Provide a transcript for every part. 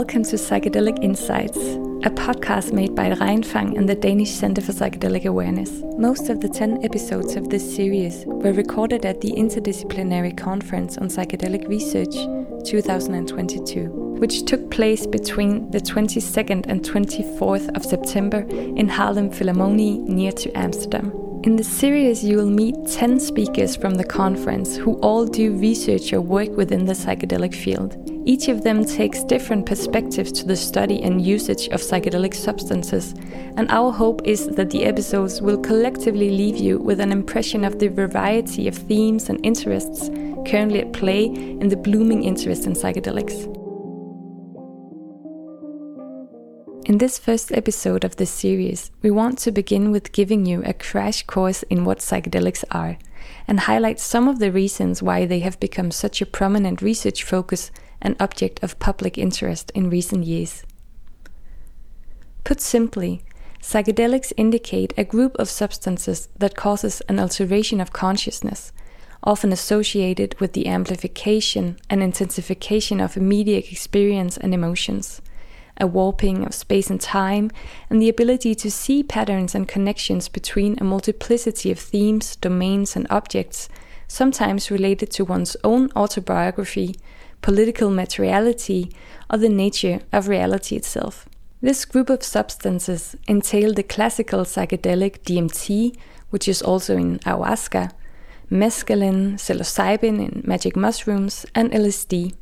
Welcome to Psychedelic Insights, a podcast made by Reinfang and the Danish Center for Psychedelic Awareness. Most of the 10 episodes of this series were recorded at the Interdisciplinary Conference on Psychedelic Research 2022, which took place between the 22nd and 24th of September in Haarlem Philharmonie near to Amsterdam. In the series, you will meet 10 speakers from the conference who all do research or work within the psychedelic field. Each of them takes different perspectives to the study and usage of psychedelic substances, and our hope is that the episodes will collectively leave you with an impression of the variety of themes and interests currently at play in the blooming interest in psychedelics. In this first episode of this series, we want to begin with giving you a crash course in what psychedelics are and highlight some of the reasons why they have become such a prominent research focus and object of public interest in recent years. Put simply, psychedelics indicate a group of substances that causes an alteration of consciousness, often associated with the amplification and intensification of immediate experience and emotions a warping of space and time, and the ability to see patterns and connections between a multiplicity of themes, domains, and objects, sometimes related to one's own autobiography, political materiality, or the nature of reality itself. This group of substances entail the classical psychedelic DMT, which is also in ayahuasca, mescaline, psilocybin in magic mushrooms, and LSD.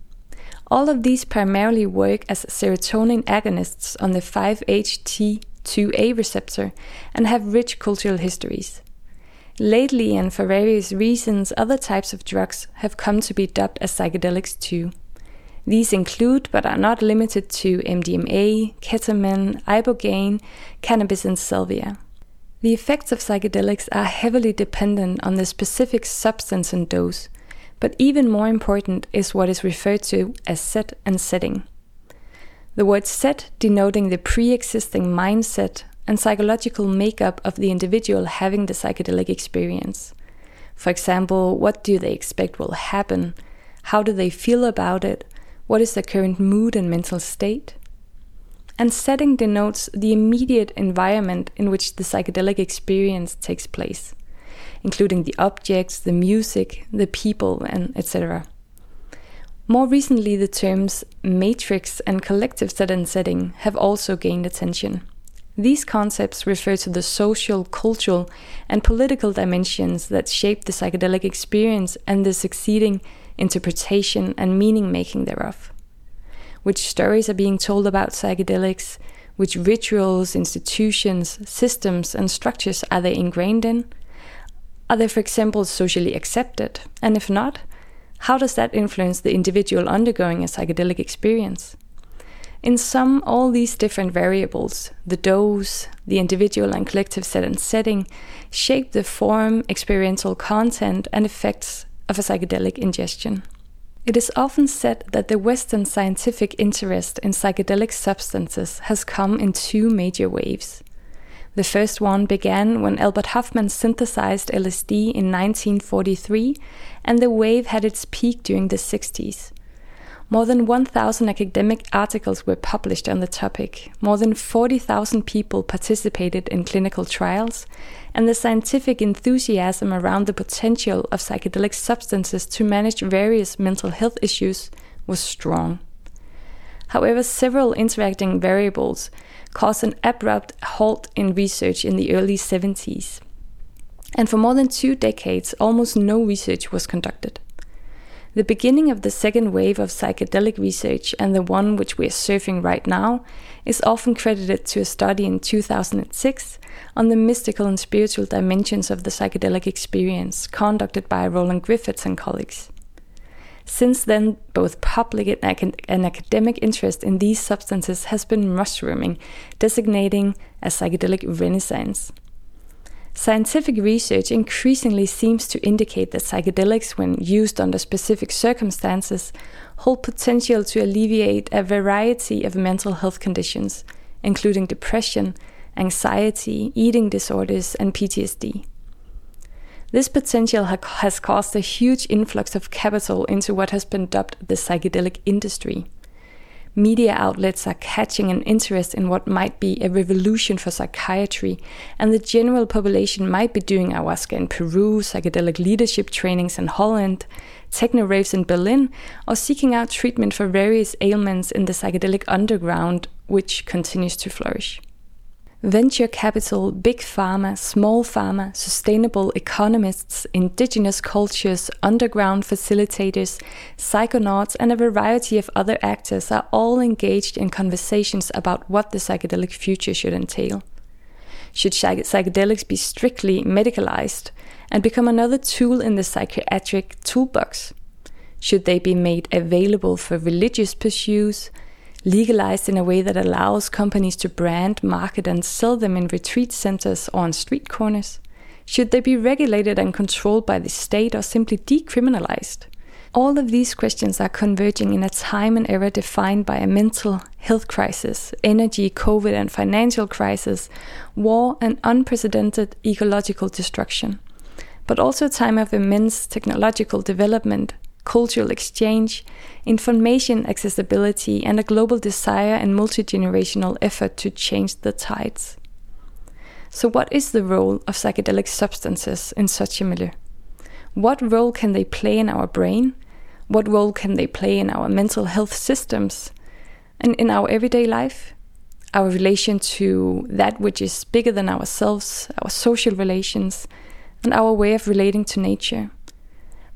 All of these primarily work as serotonin agonists on the 5-HT2A receptor and have rich cultural histories. Lately, and for various reasons, other types of drugs have come to be dubbed as psychedelics too. These include, but are not limited to, MDMA, ketamine, ibogaine, cannabis, and salvia. The effects of psychedelics are heavily dependent on the specific substance and dose, but even more important is what is referred to as set and setting. The word set denoting the pre existing mindset and psychological makeup of the individual having the psychedelic experience. For example, what do they expect will happen? How do they feel about it? What is their current mood and mental state? And setting denotes the immediate environment in which the psychedelic experience takes place including the objects, the music, the people, and etc. More recently, the terms matrix and collective set and setting have also gained attention. These concepts refer to the social, cultural, and political dimensions that shape the psychedelic experience and the succeeding interpretation and meaning making thereof. Which stories are being told about psychedelics? Which rituals, institutions, systems, and structures are they ingrained in? Are they, for example, socially accepted? And if not, how does that influence the individual undergoing a psychedelic experience? In sum, all these different variables, the dose, the individual and collective set and setting, shape the form, experiential content, and effects of a psychedelic ingestion. It is often said that the Western scientific interest in psychedelic substances has come in two major waves. The first one began when Albert Hofmann synthesized LSD in 1943, and the wave had its peak during the 60s. More than 1,000 academic articles were published on the topic, more than 40,000 people participated in clinical trials, and the scientific enthusiasm around the potential of psychedelic substances to manage various mental health issues was strong. However, several interacting variables caused an abrupt halt in research in the early 70s. And for more than two decades, almost no research was conducted. The beginning of the second wave of psychedelic research, and the one which we are surfing right now, is often credited to a study in 2006 on the mystical and spiritual dimensions of the psychedelic experience, conducted by Roland Griffiths and colleagues. Since then, both public and academic interest in these substances has been mushrooming, designating a psychedelic renaissance. Scientific research increasingly seems to indicate that psychedelics, when used under specific circumstances, hold potential to alleviate a variety of mental health conditions, including depression, anxiety, eating disorders, and PTSD. This potential ha has caused a huge influx of capital into what has been dubbed the psychedelic industry. Media outlets are catching an interest in what might be a revolution for psychiatry, and the general population might be doing ayahuasca in Peru, psychedelic leadership trainings in Holland, techno raves in Berlin, or seeking out treatment for various ailments in the psychedelic underground, which continues to flourish. Venture capital, big pharma, small pharma, sustainable economists, indigenous cultures, underground facilitators, psychonauts, and a variety of other actors are all engaged in conversations about what the psychedelic future should entail. Should psychedelics be strictly medicalized and become another tool in the psychiatric toolbox? Should they be made available for religious pursuits? Legalized in a way that allows companies to brand, market, and sell them in retreat centers or on street corners? Should they be regulated and controlled by the state or simply decriminalized? All of these questions are converging in a time and era defined by a mental health crisis, energy, COVID, and financial crisis, war, and unprecedented ecological destruction. But also a time of immense technological development, cultural exchange, information accessibility, and a global desire and multi generational effort to change the tides. So, what is the role of psychedelic substances in such a milieu? What role can they play in our brain? What role can they play in our mental health systems and in our everyday life? Our relation to that which is bigger than ourselves, our social relations, and our way of relating to nature.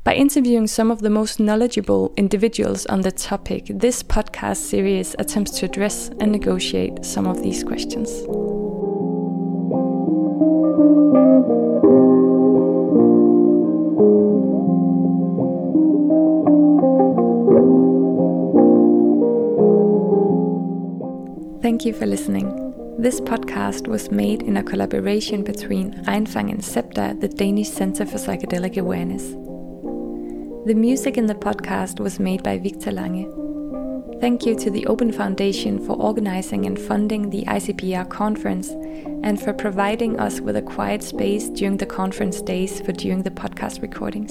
By interviewing some of the most knowledgeable individuals on the topic, this podcast series attempts to address and negotiate some of these questions. Thank you for listening. This podcast was made in a collaboration between Einfang and SEPTA, the Danish Center for Psychedelic Awareness. The music in the podcast was made by Victor Lange. Thank you to the Open Foundation for organizing and funding the ICPR conference and for providing us with a quiet space during the conference days for doing the podcast recordings.